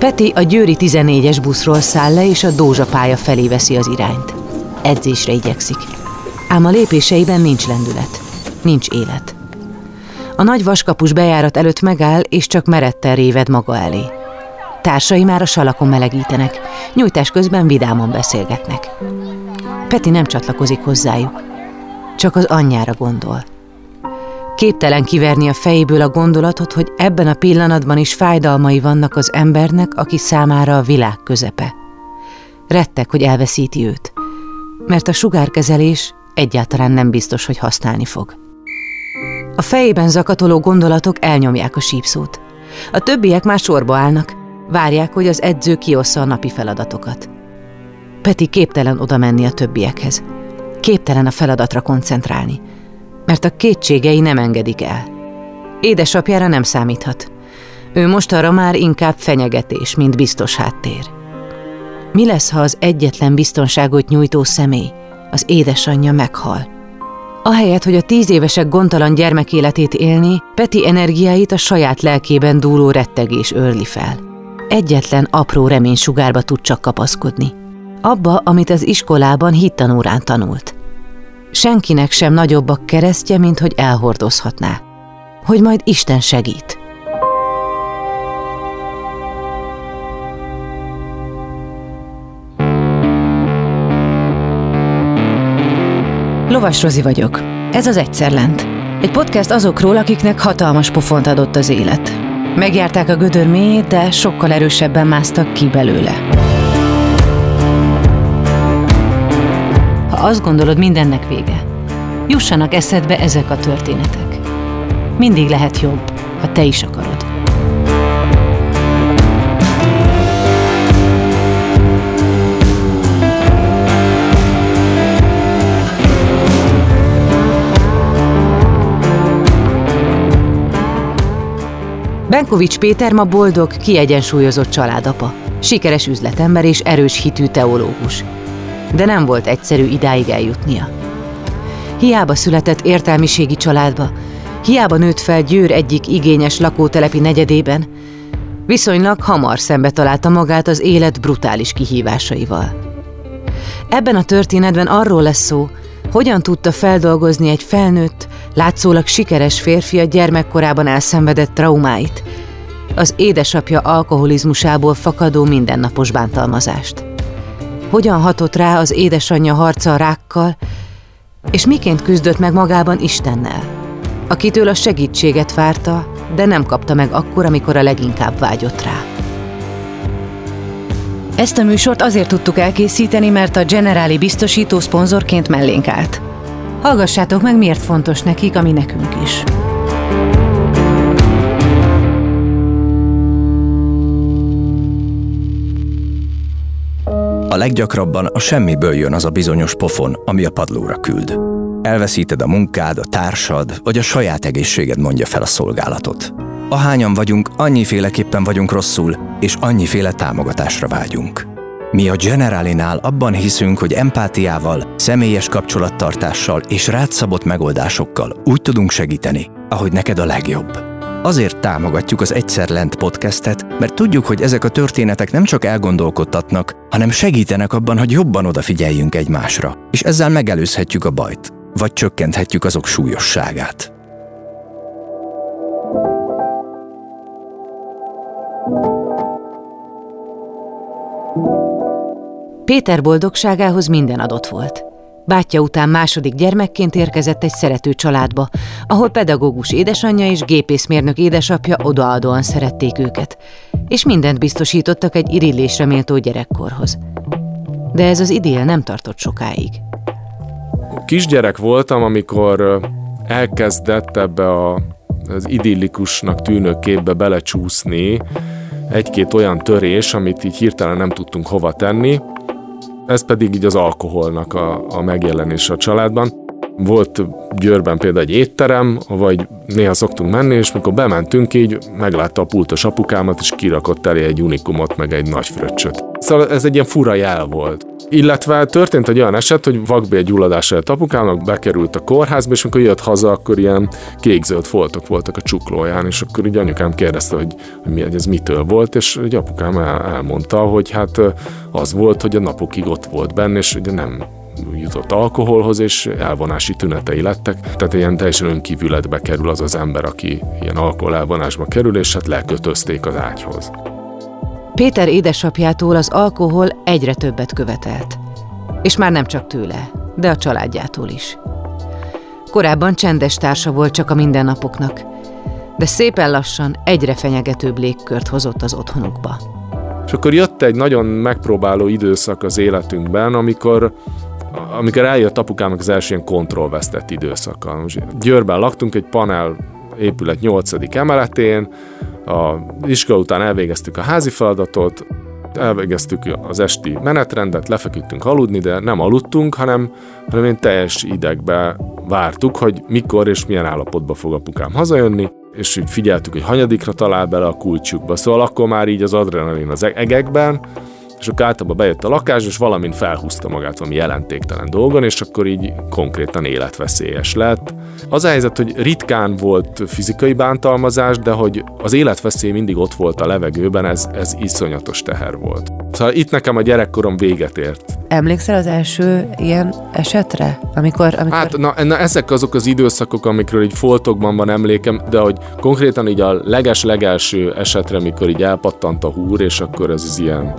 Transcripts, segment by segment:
Peti a Győri 14-es buszról száll le, és a Dózsa pálya felé veszi az irányt. Edzésre igyekszik. Ám a lépéseiben nincs lendület. Nincs élet. A nagy vaskapus bejárat előtt megáll, és csak meretten réved maga elé. Társai már a salakon melegítenek, nyújtás közben vidáman beszélgetnek. Peti nem csatlakozik hozzájuk, csak az anyjára gondol. Képtelen kiverni a fejéből a gondolatot, hogy ebben a pillanatban is fájdalmai vannak az embernek, aki számára a világ közepe. Rettek, hogy elveszíti őt, mert a sugárkezelés egyáltalán nem biztos, hogy használni fog. A fejében zakatoló gondolatok elnyomják a sípszót. A többiek már sorba állnak, várják, hogy az edző kiossza a napi feladatokat. Peti képtelen oda menni a többiekhez. Képtelen a feladatra koncentrálni, mert a kétségei nem engedik el. Édesapjára nem számíthat. Ő most arra már inkább fenyegetés, mint biztos háttér. Mi lesz, ha az egyetlen biztonságot nyújtó személy, az édesanyja meghal? Ahelyett, hogy a tíz évesek gondtalan gyermekéletét élni, Peti energiáit a saját lelkében dúló rettegés őrli fel. Egyetlen apró reménysugárba tud csak kapaszkodni. Abba, amit az iskolában hittanórán tanult. Senkinek sem nagyobb a keresztje, mint hogy elhordozhatná. Hogy majd Isten segít. Lovas Rozi vagyok. Ez az Egyszer Lent. Egy podcast azokról, akiknek hatalmas pofont adott az élet. Megjárták a gödör mélyét, de sokkal erősebben másztak ki belőle. Azt gondolod, mindennek vége, jussanak eszedbe ezek a történetek. Mindig lehet jobb, ha te is akarod. Benkovics Péter ma boldog, kiegyensúlyozott családapa, sikeres üzletember és erős hitű teológus. De nem volt egyszerű idáig eljutnia. Hiába született értelmiségi családba, hiába nőtt fel Győr egyik igényes lakótelepi negyedében, viszonylag hamar szembe találta magát az élet brutális kihívásaival. Ebben a történetben arról lesz szó, hogyan tudta feldolgozni egy felnőtt, látszólag sikeres férfi a gyermekkorában elszenvedett traumáit, az édesapja alkoholizmusából fakadó mindennapos bántalmazást. Hogyan hatott rá az édesanyja harca a rákkal, és miként küzdött meg magában Istennel, akitől a segítséget várta, de nem kapta meg akkor, amikor a leginkább vágyott rá. Ezt a műsort azért tudtuk elkészíteni, mert a Generáli biztosító szponzorként mellénk állt. Hallgassátok meg, miért fontos nekik, ami nekünk is. A leggyakrabban a semmiből jön az a bizonyos pofon, ami a padlóra küld. Elveszíted a munkád, a társad, vagy a saját egészséged mondja fel a szolgálatot. Ahányan vagyunk, annyiféleképpen vagyunk rosszul, és annyiféle támogatásra vágyunk. Mi a Generalinál abban hiszünk, hogy empátiával, személyes kapcsolattartással és rátszabott megoldásokkal úgy tudunk segíteni, ahogy neked a legjobb. Azért támogatjuk az Egyszer Lent podcastet, mert tudjuk, hogy ezek a történetek nem csak elgondolkodtatnak, hanem segítenek abban, hogy jobban odafigyeljünk egymásra, és ezzel megelőzhetjük a bajt, vagy csökkenthetjük azok súlyosságát. Péter boldogságához minden adott volt. Bátyja után második gyermekként érkezett egy szerető családba, ahol pedagógus édesanyja és gépészmérnök édesapja odaadóan szerették őket, és mindent biztosítottak egy irillésre méltó gyerekkorhoz. De ez az idél nem tartott sokáig. Kisgyerek voltam, amikor elkezdett ebbe a, az idillikusnak tűnő képbe belecsúszni egy-két olyan törés, amit így hirtelen nem tudtunk hova tenni, ez pedig így az alkoholnak a, a megjelenése a családban. Volt Győrben például egy étterem, vagy néha szoktunk menni, és mikor bementünk így, meglátta a pultos apukámat, és kirakott elé egy unikumot, meg egy nagy fröccsöt. Szóval ez egy ilyen fura jel volt. Illetve történt egy olyan eset, hogy vakbélgyulladás előtt apukámnak bekerült a kórházba, és amikor jött haza, akkor ilyen kékzöld foltok voltak a csuklóján, és akkor így anyukám kérdezte, hogy, hogy mi, ez mitől volt, és egy apukám el, elmondta, hogy hát az volt, hogy a napokig ott volt benne, és ugye nem jutott alkoholhoz, és elvonási tünetei lettek. Tehát ilyen teljesen önkívületbe kerül az az ember, aki ilyen alkohol elvonásba kerül, és hát lekötözték az ágyhoz. Péter édesapjától az alkohol egyre többet követelt. És már nem csak tőle, de a családjától is. Korábban csendes társa volt csak a mindennapoknak, de szépen lassan egyre fenyegetőbb légkört hozott az otthonukba. És akkor jött egy nagyon megpróbáló időszak az életünkben, amikor amikor eljött apukámnak az első ilyen kontrollvesztett időszaka. Győrben laktunk egy panel épület 8. emeletén, a iskola után elvégeztük a házi feladatot, elvégeztük az esti menetrendet, lefeküdtünk aludni, de nem aludtunk, hanem, hanem én teljes idegbe vártuk, hogy mikor és milyen állapotba fog apukám hazajönni, és úgy figyeltük, hogy hanyadikra talál bele a kulcsukba. Szóval akkor már így az adrenalin az egekben, és akkor általában bejött a lakás, és valamint felhúzta magát valami jelentéktelen dolgon, és akkor így konkrétan életveszélyes lett. Az a helyzet, hogy ritkán volt fizikai bántalmazás, de hogy az életveszély mindig ott volt a levegőben, ez, ez iszonyatos teher volt. Szóval itt nekem a gyerekkorom véget ért. Emlékszel az első ilyen esetre? Amikor, amikor... Hát na, na, ezek azok az időszakok, amikről így foltokban van emlékem, de hogy konkrétan így a leges-legelső esetre, mikor így elpattant a húr, és akkor ez az ilyen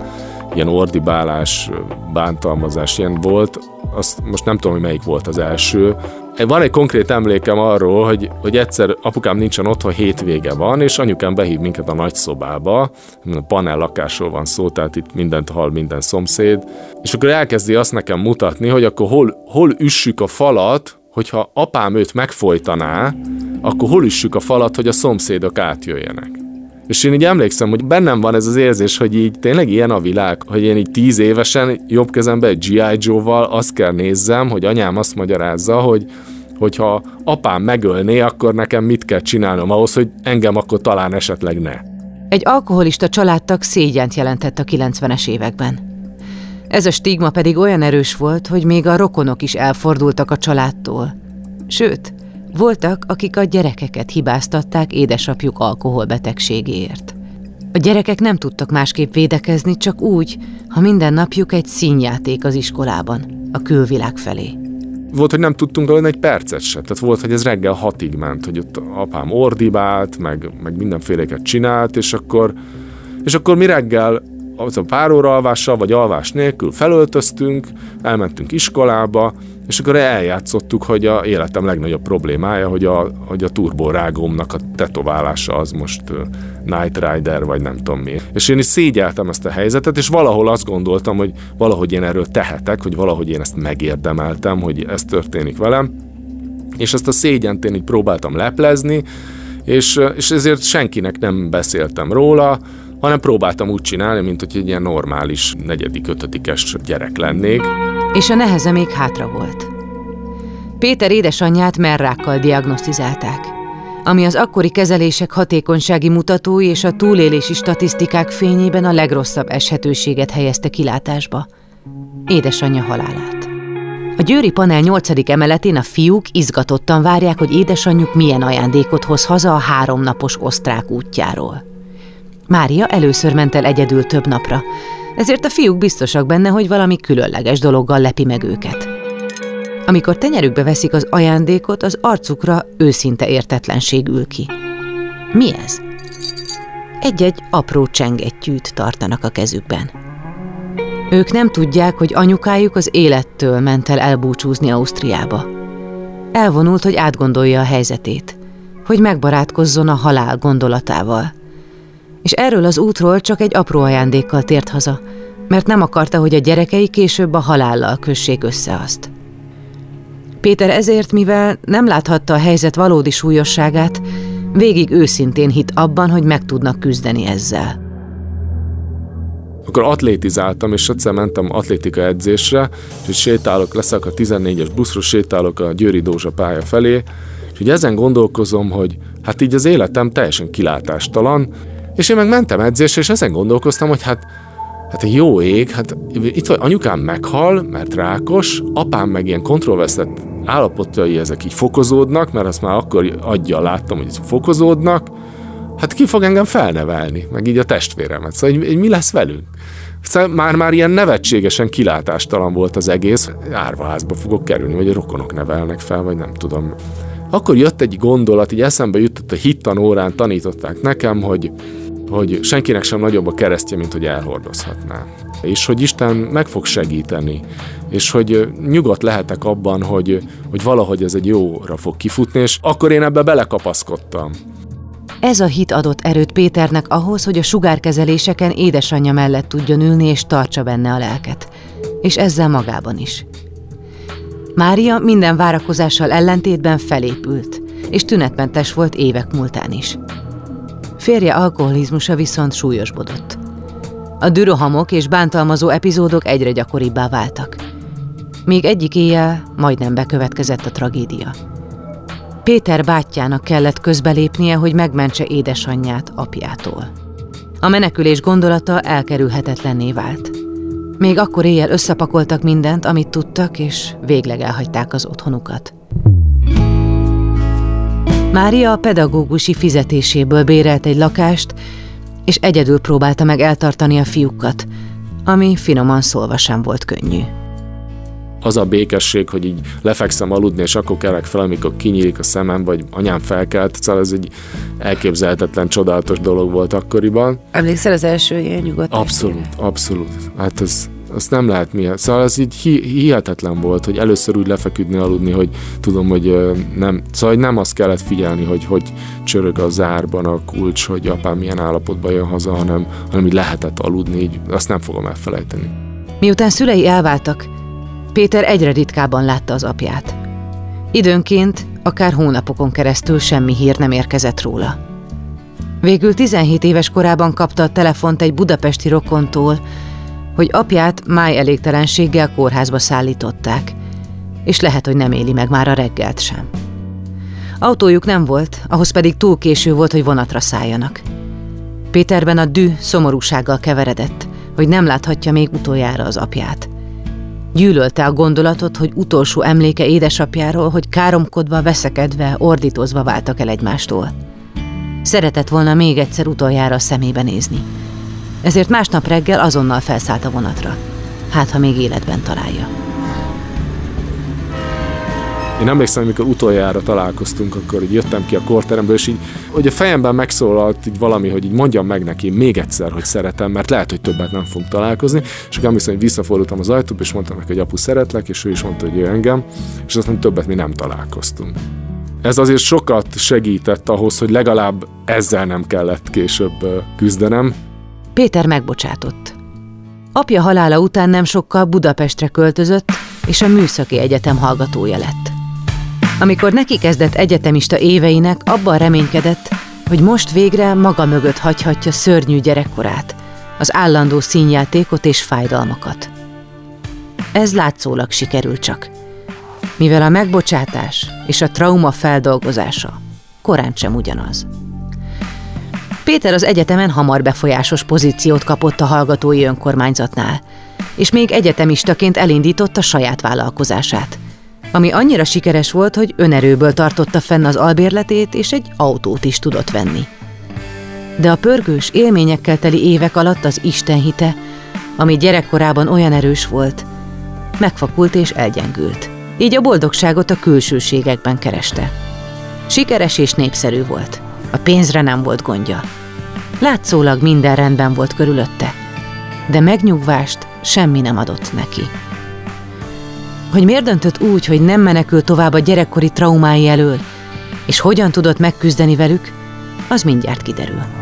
ilyen ordibálás, bántalmazás ilyen volt, azt most nem tudom, hogy melyik volt az első. Van egy konkrét emlékem arról, hogy, hogy egyszer apukám nincsen otthon, hétvége van, és anyukám behív minket a nagyszobába, a panel lakásról van szó, tehát itt mindent hall minden szomszéd, és akkor elkezdi azt nekem mutatni, hogy akkor hol, hol üssük a falat, hogyha apám őt megfojtaná, akkor hol üssük a falat, hogy a szomszédok átjöjjenek. És én így emlékszem, hogy bennem van ez az érzés, hogy így tényleg ilyen a világ, hogy én így tíz évesen jobb kezembe egy G.I. Joe-val azt kell nézzem, hogy anyám azt magyarázza, hogy hogyha apám megölné, akkor nekem mit kell csinálnom ahhoz, hogy engem akkor talán esetleg ne. Egy alkoholista családtag szégyent jelentett a 90-es években. Ez a stigma pedig olyan erős volt, hogy még a rokonok is elfordultak a családtól. Sőt, voltak, akik a gyerekeket hibáztatták édesapjuk alkoholbetegségéért. A gyerekek nem tudtak másképp védekezni, csak úgy, ha minden napjuk egy színjáték az iskolában, a külvilág felé. Volt, hogy nem tudtunk aludni egy percet se. Tehát volt, hogy ez reggel hatig ment, hogy ott apám ordibált, meg, meg mindenféleket csinált, és akkor, és akkor mi reggel az a pár óra alvással, vagy alvás nélkül felöltöztünk, elmentünk iskolába, és akkor eljátszottuk, hogy a életem legnagyobb problémája, hogy a, hogy a turborágómnak a tetoválása az most Night Rider, vagy nem tudom mi. És én is szégyeltem ezt a helyzetet, és valahol azt gondoltam, hogy valahogy én erről tehetek, hogy valahogy én ezt megérdemeltem, hogy ez történik velem. És ezt a szégyent én így próbáltam leplezni, és, és ezért senkinek nem beszéltem róla, hanem próbáltam úgy csinálni, mint hogy egy ilyen normális negyedik, ötödikes gyerek lennék. És a neheze még hátra volt. Péter édesanyját merrákkal diagnosztizálták, ami az akkori kezelések hatékonysági mutatói és a túlélési statisztikák fényében a legrosszabb eshetőséget helyezte kilátásba. Édesanyja halálát. A Győri Panel 8. emeletén a fiúk izgatottan várják, hogy édesanyjuk milyen ajándékot hoz haza a háromnapos osztrák útjáról. Mária először ment el egyedül több napra, ezért a fiúk biztosak benne, hogy valami különleges dologgal lepi meg őket. Amikor tenyerükbe veszik az ajándékot, az arcukra őszinte értetlenség ül ki. Mi ez? Egy-egy apró csengettyűt tartanak a kezükben. Ők nem tudják, hogy anyukájuk az élettől ment el elbúcsúzni Ausztriába. Elvonult, hogy átgondolja a helyzetét, hogy megbarátkozzon a halál gondolatával – és erről az útról csak egy apró ajándékkal tért haza, mert nem akarta, hogy a gyerekei később a halállal kössék össze azt. Péter ezért, mivel nem láthatta a helyzet valódi súlyosságát, végig őszintén hit abban, hogy meg tudnak küzdeni ezzel. Akkor atlétizáltam, és egyszer mentem atlétika edzésre, és sétálok, leszek a 14-es buszról, sétálok a Győri Dózsa pálya felé, és így ezen gondolkozom, hogy hát így az életem teljesen kilátástalan, és én meg mentem edzésre, és ezen gondolkoztam, hogy hát, Hát jó ég, hát itt vagy anyukám meghal, mert rákos, apám meg ilyen kontrollveszett állapotai ezek így fokozódnak, mert azt már akkor adja láttam, hogy fokozódnak, hát ki fog engem felnevelni, meg így a testvéremet. Szóval hogy, mi lesz velünk? Szóval már-már ilyen nevetségesen kilátástalan volt az egész. Árvaházba fogok kerülni, vagy a rokonok nevelnek fel, vagy nem tudom. Akkor jött egy gondolat, így eszembe jutott a hittan órán tanították nekem, hogy hogy senkinek sem nagyobb a keresztje, mint hogy elhordozhatná. És hogy Isten meg fog segíteni, és hogy nyugodt lehetek abban, hogy, hogy valahogy ez egy jóra fog kifutni, és akkor én ebbe belekapaszkodtam. Ez a hit adott erőt Péternek ahhoz, hogy a sugárkezeléseken édesanyja mellett tudjon ülni és tartsa benne a lelket. És ezzel magában is. Mária minden várakozással ellentétben felépült, és tünetmentes volt évek múltán is. Férje alkoholizmusa viszont súlyosbodott. A dürohamok és bántalmazó epizódok egyre gyakoribbá váltak. Még egyik éjjel majdnem bekövetkezett a tragédia. Péter bátyjának kellett közbelépnie, hogy megmentse édesanyját apjától. A menekülés gondolata elkerülhetetlenné vált. Még akkor éjjel összepakoltak mindent, amit tudtak, és végleg elhagyták az otthonukat. Mária a pedagógusi fizetéséből bérelt egy lakást, és egyedül próbálta meg eltartani a fiúkat, ami finoman szólva sem volt könnyű. Az a békesség, hogy így lefekszem aludni, és akkor kelek fel, amikor kinyílik a szemem, vagy anyám felkelt, szóval ez egy elképzelhetetlen, csodálatos dolog volt akkoriban. Emlékszel az első ilyen nyugodt? Abszolút, abszolút. Hát ez, azt nem lehet miért. Szóval ez így hi- hihetetlen volt, hogy először úgy lefeküdni, aludni, hogy tudom, hogy nem, szóval nem azt kellett figyelni, hogy hogy csörög a zárban a kulcs, hogy apám milyen állapotban jön haza, hanem, hanem így lehetett aludni, így azt nem fogom elfelejteni. Miután szülei elváltak, Péter egyre ritkábban látta az apját. Időnként, akár hónapokon keresztül semmi hír nem érkezett róla. Végül 17 éves korában kapta a telefont egy budapesti rokontól, hogy apját máj elégtelenséggel kórházba szállították, és lehet, hogy nem éli meg már a reggelt sem. Autójuk nem volt, ahhoz pedig túl késő volt, hogy vonatra szálljanak. Péterben a dű szomorúsággal keveredett, hogy nem láthatja még utoljára az apját. Gyűlölte a gondolatot, hogy utolsó emléke édesapjáról, hogy káromkodva, veszekedve, ordítozva váltak el egymástól. Szeretett volna még egyszer utoljára a szemébe nézni ezért másnap reggel azonnal felszállt a vonatra. Hát, ha még életben találja. Én emlékszem, amikor utoljára találkoztunk, akkor így jöttem ki a korteremből, és így, hogy a fejemben megszólalt így valami, hogy így mondjam meg neki még egyszer, hogy szeretem, mert lehet, hogy többet nem fogunk találkozni. És akkor emlékszem, hogy visszafordultam az ajtóba, és mondtam neki, hogy apu szeretlek, és ő is mondta, hogy ő engem, és aztán többet mi nem találkoztunk. Ez azért sokat segített ahhoz, hogy legalább ezzel nem kellett később küzdenem, Péter megbocsátott. Apja halála után nem sokkal Budapestre költözött, és a Műszaki Egyetem hallgatója lett. Amikor neki kezdett egyetemista éveinek, abban reménykedett, hogy most végre maga mögött hagyhatja szörnyű gyerekkorát, az állandó színjátékot és fájdalmakat. Ez látszólag sikerül csak, mivel a megbocsátás és a trauma feldolgozása korán sem ugyanaz. Péter az egyetemen hamar befolyásos pozíciót kapott a hallgatói önkormányzatnál, és még egyetemistaként elindította saját vállalkozását, ami annyira sikeres volt, hogy önerőből tartotta fenn az albérletét, és egy autót is tudott venni. De a pörgős, élményekkel teli évek alatt az Isten hite, ami gyerekkorában olyan erős volt, megfakult és elgyengült. Így a boldogságot a külsőségekben kereste. Sikeres és népszerű volt. A pénzre nem volt gondja. Látszólag minden rendben volt körülötte, de megnyugvást semmi nem adott neki. Hogy miért döntött úgy, hogy nem menekül tovább a gyerekkori traumái elől, és hogyan tudott megküzdeni velük, az mindjárt kiderül.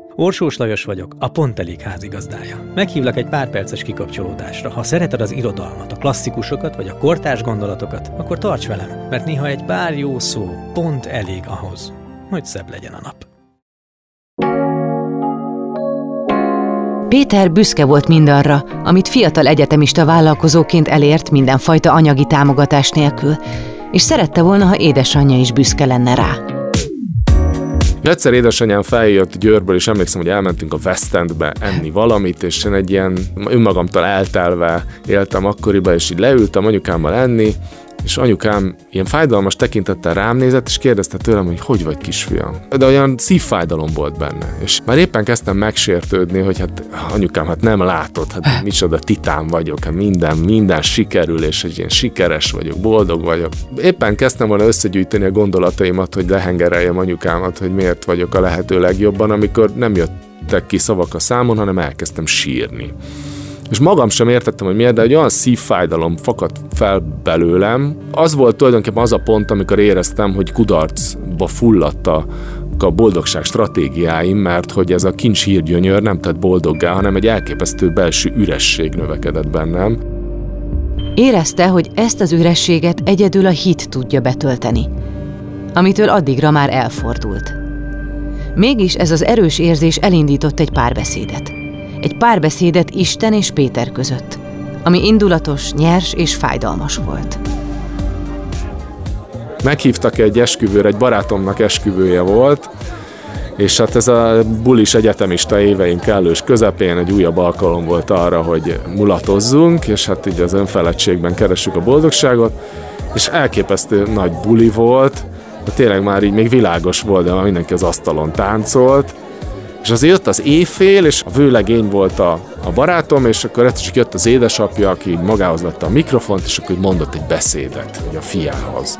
Orsós Lajos vagyok, a Pont Elég házigazdája. Meghívlak egy pár perces kikapcsolódásra. Ha szereted az irodalmat, a klasszikusokat vagy a kortárs gondolatokat, akkor tarts velem, mert néha egy pár jó szó pont elég ahhoz, hogy szebb legyen a nap. Péter büszke volt mindarra, amit fiatal egyetemista vállalkozóként elért mindenfajta anyagi támogatás nélkül, és szerette volna, ha édesanyja is büszke lenne rá. Egyszer édesanyám feljött Győrből, és emlékszem, hogy elmentünk a West Endbe enni valamit, és én egy ilyen önmagamtól eltelve éltem akkoriban, és így leültem anyukámmal enni, és anyukám ilyen fájdalmas tekintettel rám nézett, és kérdezte tőlem, hogy hogy vagy kisfiam. De olyan szívfájdalom volt benne. És már éppen kezdtem megsértődni, hogy hát anyukám, hát nem látod, hát micsoda titán vagyok, hát minden, minden sikerül, és egy ilyen sikeres vagyok, boldog vagyok. Éppen kezdtem volna összegyűjteni a gondolataimat, hogy lehengereljem anyukámat, hogy miért vagyok a lehető legjobban, amikor nem jöttek ki szavak a számon, hanem elkezdtem sírni és magam sem értettem, hogy miért, de egy olyan szívfájdalom fakadt fel belőlem. Az volt tulajdonképpen az a pont, amikor éreztem, hogy kudarcba fulladta a boldogság stratégiáim, mert hogy ez a kincs hírgyönyör nem tett boldoggá, hanem egy elképesztő belső üresség növekedett bennem. Érezte, hogy ezt az ürességet egyedül a hit tudja betölteni, amitől addigra már elfordult. Mégis ez az erős érzés elindított egy párbeszédet egy párbeszédet Isten és Péter között, ami indulatos, nyers és fájdalmas volt. Meghívtak egy esküvőre, egy barátomnak esküvője volt, és hát ez a bulis egyetemista éveink kellős közepén egy újabb alkalom volt arra, hogy mulatozzunk, és hát így az önfeledtségben keressük a boldogságot, és elképesztő nagy buli volt, de tényleg már így még világos volt, de mindenki az asztalon táncolt, és azért jött az éjfél, és a vőlegény volt a, a barátom, és akkor egyszer csak jött az édesapja, aki magához vette a mikrofont, és akkor így mondott egy beszédet hogy a fiához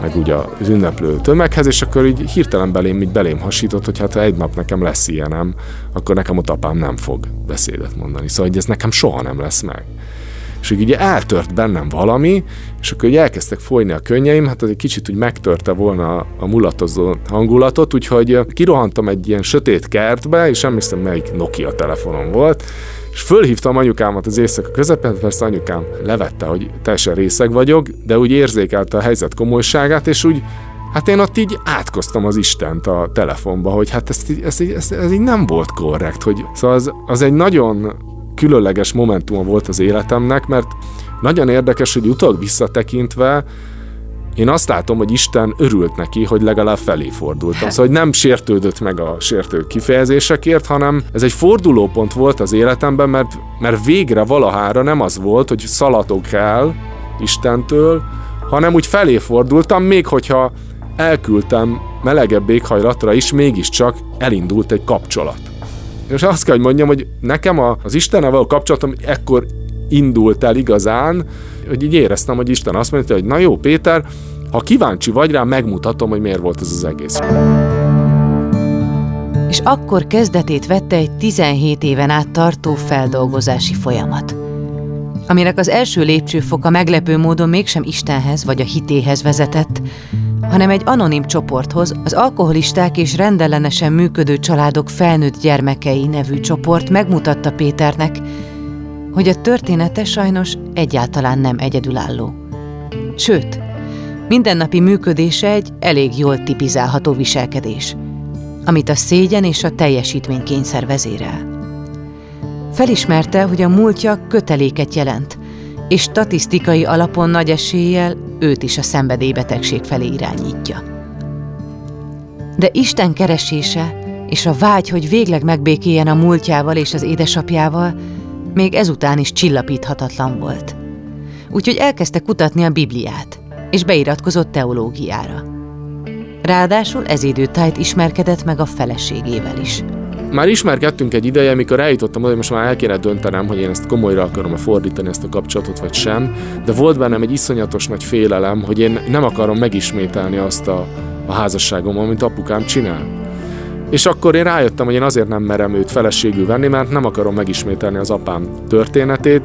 meg ugye az ünneplő tömeghez, és akkor így hirtelen belém, így belém hasított, hogy hát ha egy nap nekem lesz ilyenem, akkor nekem ott apám nem fog beszédet mondani. Szóval hogy ez nekem soha nem lesz meg és így ugye eltört bennem valami, és akkor ugye elkezdtek folyni a könnyeim, hát az egy kicsit úgy megtörte volna a mulatozó hangulatot, úgyhogy kirohantam egy ilyen sötét kertbe, és emlékszem, melyik Nokia telefonom volt, és fölhívtam anyukámat az éjszaka közepén, persze anyukám levette, hogy teljesen részeg vagyok, de úgy érzékelte a helyzet komolyságát, és úgy Hát én ott így átkoztam az Istent a telefonba, hogy hát ez, ez, ez, ez így nem volt korrekt, hogy szóval az, az egy nagyon különleges momentuma volt az életemnek, mert nagyon érdekes, hogy utólag visszatekintve én azt látom, hogy Isten örült neki, hogy legalább felé fordultam. Szóval, hogy nem sértődött meg a sértő kifejezésekért, hanem ez egy fordulópont volt az életemben, mert, mert végre valahára nem az volt, hogy szaladok el Istentől, hanem úgy felé fordultam, még hogyha elküldtem melegebb éghajlatra is, mégiscsak elindult egy kapcsolat. És azt kell, hogy mondjam, hogy nekem az Istennel való kapcsolatom ekkor indult el igazán, hogy így éreztem, hogy Isten azt mondta, hogy na jó, Péter, ha kíváncsi vagy rá, megmutatom, hogy miért volt ez az egész. És akkor kezdetét vette egy 17 éven át tartó feldolgozási folyamat, aminek az első lépcsőfoka meglepő módon mégsem Istenhez vagy a hitéhez vezetett, hanem egy anonim csoporthoz, az alkoholisták és rendellenesen működő családok felnőtt gyermekei nevű csoport megmutatta Péternek, hogy a története sajnos egyáltalán nem egyedülálló. Sőt, mindennapi működése egy elég jól tipizálható viselkedés, amit a szégyen és a teljesítménykényszer vezérel. Felismerte, hogy a múltja köteléket jelent, és statisztikai alapon nagy eséllyel őt is a szenvedélybetegség felé irányítja. De Isten keresése és a vágy, hogy végleg megbékéljen a múltjával és az édesapjával, még ezután is csillapíthatatlan volt. Úgyhogy elkezdte kutatni a Bibliát, és beiratkozott teológiára. Ráadásul ez időtájt ismerkedett meg a feleségével is. Már ismerkedtünk egy ideje, amikor eljutottam oda, hogy most már el kéne döntenem, hogy én ezt komolyra akarom-e fordítani ezt a kapcsolatot, vagy sem, de volt bennem egy iszonyatos nagy félelem, hogy én nem akarom megismételni azt a, a házasságom, amit apukám csinál. És akkor én rájöttem, hogy én azért nem merem őt feleségül venni, mert nem akarom megismételni az apám történetét,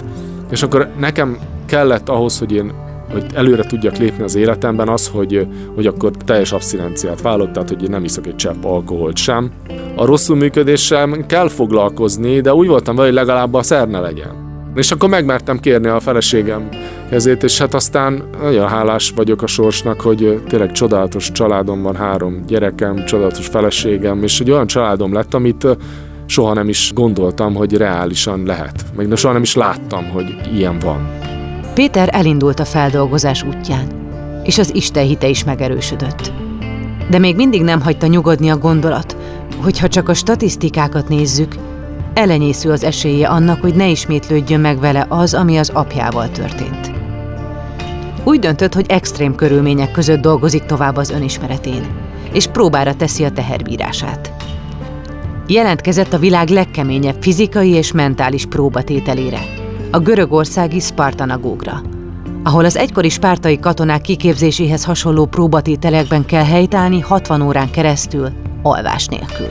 és akkor nekem kellett ahhoz, hogy én hogy előre tudjak lépni az életemben az, hogy, hogy akkor teljes abszinenciát vállalok, tehát hogy nem iszok egy csepp alkoholt sem. A rosszul működéssel kell foglalkozni, de úgy voltam vele, hogy legalább a szer legyen. És akkor megmertem kérni a feleségem kezét, és hát aztán nagyon hálás vagyok a sorsnak, hogy tényleg csodálatos családom van, három gyerekem, csodálatos feleségem, és egy olyan családom lett, amit soha nem is gondoltam, hogy reálisan lehet. Meg soha nem is láttam, hogy ilyen van. Péter elindult a feldolgozás útján, és az Isten hite is megerősödött. De még mindig nem hagyta nyugodni a gondolat, hogy ha csak a statisztikákat nézzük, elenyésző az esélye annak, hogy ne ismétlődjön meg vele az, ami az apjával történt. Úgy döntött, hogy extrém körülmények között dolgozik tovább az önismeretén, és próbára teszi a teherbírását. Jelentkezett a világ legkeményebb fizikai és mentális próbatételére, a görögországi Spartanagógra, ahol az egykori spártai katonák kiképzéséhez hasonló próbatételekben kell helytállni 60 órán keresztül, alvás nélkül.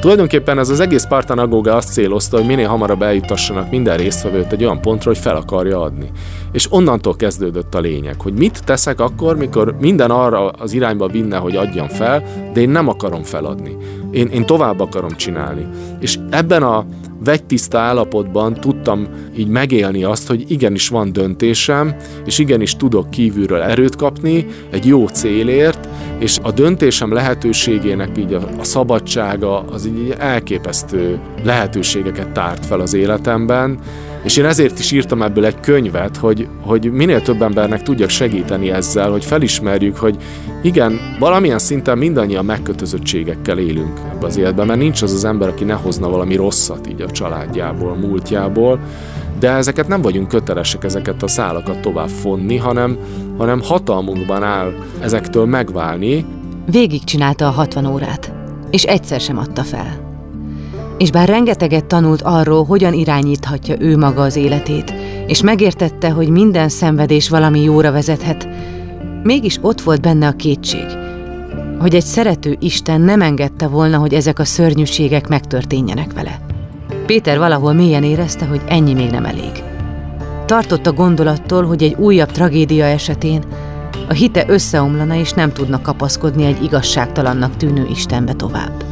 Tulajdonképpen ez az egész Spartan Agoga azt célozta, hogy minél hamarabb eljutassanak minden résztvevőt egy olyan pontra, hogy fel akarja adni. És onnantól kezdődött a lényeg, hogy mit teszek akkor, mikor minden arra az irányba vinne, hogy adjam fel, de én nem akarom feladni. Én, én tovább akarom csinálni. És ebben a vegytiszta állapotban tudtam így megélni azt, hogy igenis van döntésem, és igenis tudok kívülről erőt kapni egy jó célért, és a döntésem lehetőségének így a, a szabadsága az így elképesztő lehetőségeket tárt fel az életemben, és én ezért is írtam ebből egy könyvet, hogy, hogy minél több embernek tudjak segíteni ezzel, hogy felismerjük, hogy igen, valamilyen szinten mindannyian megkötözöttségekkel élünk ebbe az életben, mert nincs az az ember, aki ne hozna valami rosszat így a családjából, a múltjából, de ezeket nem vagyunk kötelesek ezeket a szálakat tovább fonni, hanem, hanem hatalmunkban áll ezektől megválni. Végig csinálta a 60 órát, és egyszer sem adta fel. És bár rengeteget tanult arról, hogyan irányíthatja ő maga az életét, és megértette, hogy minden szenvedés valami jóra vezethet, mégis ott volt benne a kétség, hogy egy szerető Isten nem engedte volna, hogy ezek a szörnyűségek megtörténjenek vele. Péter valahol mélyen érezte, hogy ennyi még nem elég. Tartott a gondolattól, hogy egy újabb tragédia esetén a hite összeomlana és nem tudna kapaszkodni egy igazságtalannak tűnő Istenbe tovább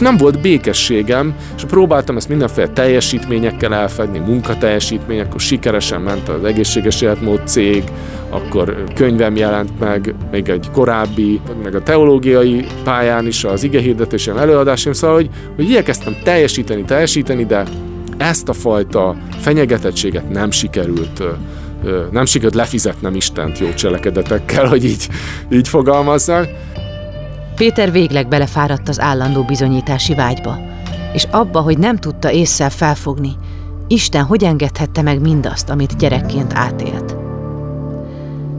nem volt békességem, és próbáltam ezt mindenféle teljesítményekkel elfedni, munkateljesítmény, akkor sikeresen ment az egészséges életmód cég, akkor könyvem jelent meg, még egy korábbi, meg a teológiai pályán is az igehirdetésem, előadásom, szóval, hogy, hogy igyekeztem teljesíteni, teljesíteni, de ezt a fajta fenyegetettséget nem sikerült nem sikerült lefizetnem Istent jó cselekedetekkel, hogy így, így fogalmazzak. Péter végleg belefáradt az állandó bizonyítási vágyba, és abba, hogy nem tudta észszel felfogni, Isten hogy engedhette meg mindazt, amit gyerekként átélt.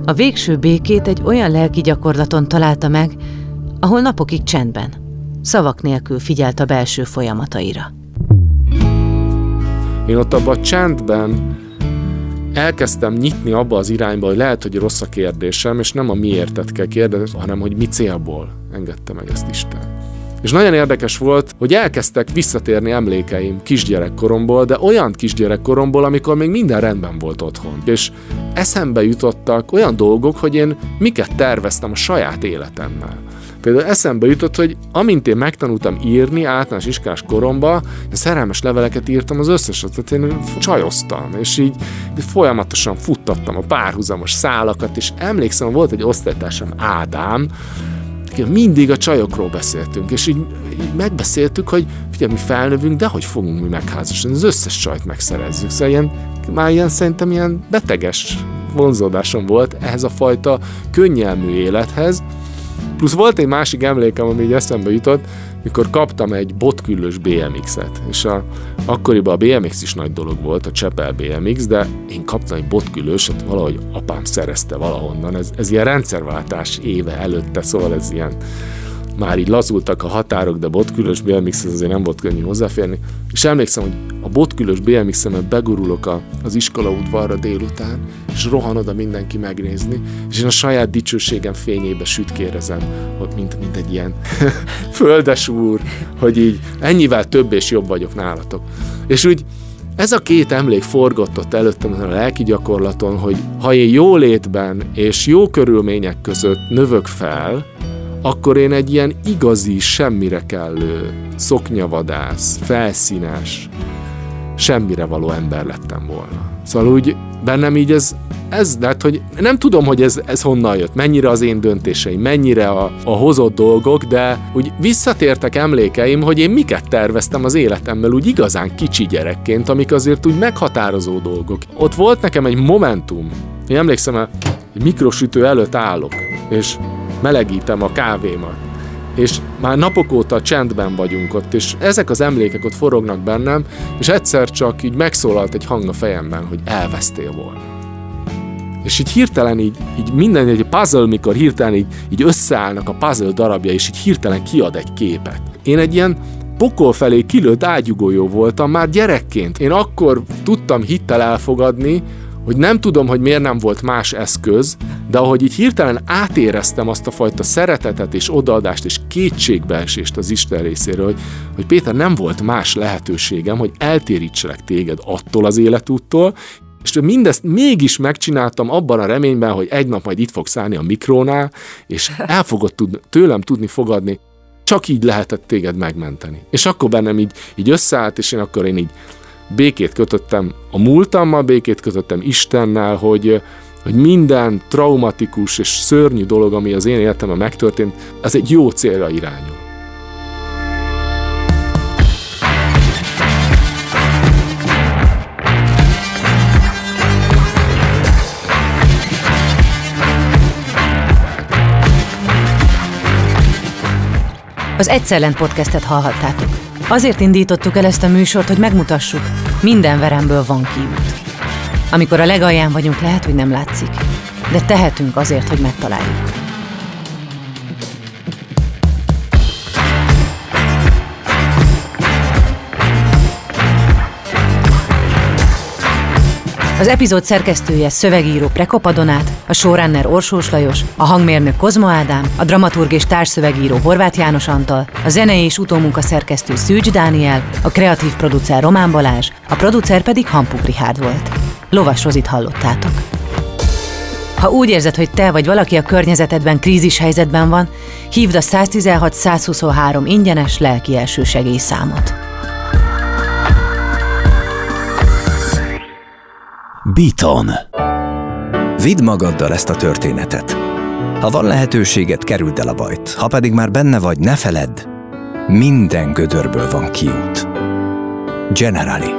A végső békét egy olyan lelki gyakorlaton találta meg, ahol napokig csendben, szavak nélkül figyelt a belső folyamataira. Én ott abban a csendben elkezdtem nyitni abba az irányba, hogy lehet, hogy rossz a kérdésem, és nem a miértet kell kérdezni, hanem hogy mi célból engedte meg ezt Isten. És nagyon érdekes volt, hogy elkezdtek visszatérni emlékeim kisgyerekkoromból, de olyan kisgyerekkoromból, amikor még minden rendben volt otthon. És eszembe jutottak olyan dolgok, hogy én miket terveztem a saját életemmel. Például eszembe jutott, hogy amint én megtanultam írni általános iskás koromba, én szerelmes leveleket írtam az összeset, tehát én csajoztam, és így folyamatosan futtattam a párhuzamos szálakat, és emlékszem, volt egy osztálytársam Ádám, mindig a csajokról beszéltünk, és így, így megbeszéltük, hogy figyelj, mi felnövünk, de hogy fogunk mi megházasodni, az összes csajt megszerezzük. Szóval ilyen, már ilyen szerintem ilyen beteges vonzódásom volt ehhez a fajta könnyelmű élethez, Plusz volt egy másik emlékem, ami így eszembe jutott, mikor kaptam egy botküllős BMX-et, és a, akkoriban a BMX is nagy dolog volt, a Csepel BMX, de én kaptam egy botküllőset, valahogy apám szerezte valahonnan, ez, ez ilyen rendszerváltás éve előtte, szóval ez ilyen már így lazultak a határok, de botkülös BMX-hez azért nem volt könnyű hozzáférni. És emlékszem, hogy a botkülös BMX-emet begurulok a, az iskola udvarra délután, és rohan oda mindenki megnézni, és én a saját dicsőségem fényébe sütkérezem, hogy mint, mint egy ilyen földes úr, hogy így ennyivel több és jobb vagyok nálatok. És úgy ez a két emlék forgott ott előttem a lelki gyakorlaton, hogy ha én jó létben és jó körülmények között növök fel, akkor én egy ilyen igazi, semmire kellő, szoknyavadász, felszínes, semmire való ember lettem volna. Szóval úgy bennem így ez, ez lett, hogy nem tudom, hogy ez, ez honnan jött, mennyire az én döntéseim, mennyire a, a hozott dolgok, de úgy visszatértek emlékeim, hogy én miket terveztem az életemmel úgy igazán kicsi gyerekként, amik azért úgy meghatározó dolgok. Ott volt nekem egy momentum, én emlékszem, egy mikrosütő előtt állok, és melegítem a kávémat, és már napok óta csendben vagyunk ott, és ezek az emlékek ott forognak bennem, és egyszer csak így megszólalt egy hang a fejemben, hogy elvesztél volna. És így hirtelen így, így minden egy puzzle, mikor hirtelen így, így összeállnak a puzzle darabja, és így hirtelen kiad egy képet. Én egy ilyen pokol felé kilőtt ágyugójó voltam már gyerekként. Én akkor tudtam hittel elfogadni, hogy nem tudom, hogy miért nem volt más eszköz, de ahogy így hirtelen átéreztem azt a fajta szeretetet és odaadást és kétségbeesést az Isten részéről, hogy, hogy Péter nem volt más lehetőségem, hogy eltérítselek téged attól az életúttól, és mindezt mégis megcsináltam abban a reményben, hogy egy nap majd itt fogsz állni a mikrónál, és el fogod tud, tőlem tudni fogadni, csak így lehetett téged megmenteni. És akkor bennem így, így összeállt, és én akkor én így békét kötöttem a múltammal, békét kötöttem Istennel, hogy, hogy minden traumatikus és szörnyű dolog, ami az én életemben megtörtént, az egy jó célra irányul. Az Egyszerlent podcastet hallhattátok. Azért indítottuk el ezt a műsort, hogy megmutassuk, minden veremből van kiút. Amikor a legalján vagyunk, lehet, hogy nem látszik, de tehetünk azért, hogy megtaláljuk. Az epizód szerkesztője szövegíró Prekopa Donát, a showrunner Orsós Lajos, a hangmérnök Kozma Ádám, a dramaturg és társszövegíró Horváth János Antal, a zenei és utómunka szerkesztő Szűcs Dániel, a kreatív producer Román Balázs, a producer pedig Hampuk Rihárd volt. Lovas Rozit hallottátok. Ha úgy érzed, hogy te vagy valaki a környezetedben krízis helyzetben van, hívd a 116 123 ingyenes lelki elsősegély számot. Beaton. Vidd magaddal ezt a történetet. Ha van lehetőséget, kerüld el a bajt. Ha pedig már benne vagy, ne feledd, minden gödörből van kiút. Generali.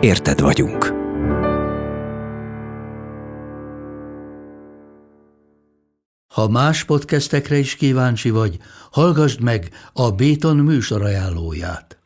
Érted vagyunk. Ha más podcastekre is kíváncsi vagy, hallgassd meg a Béton műsor ajánlóját.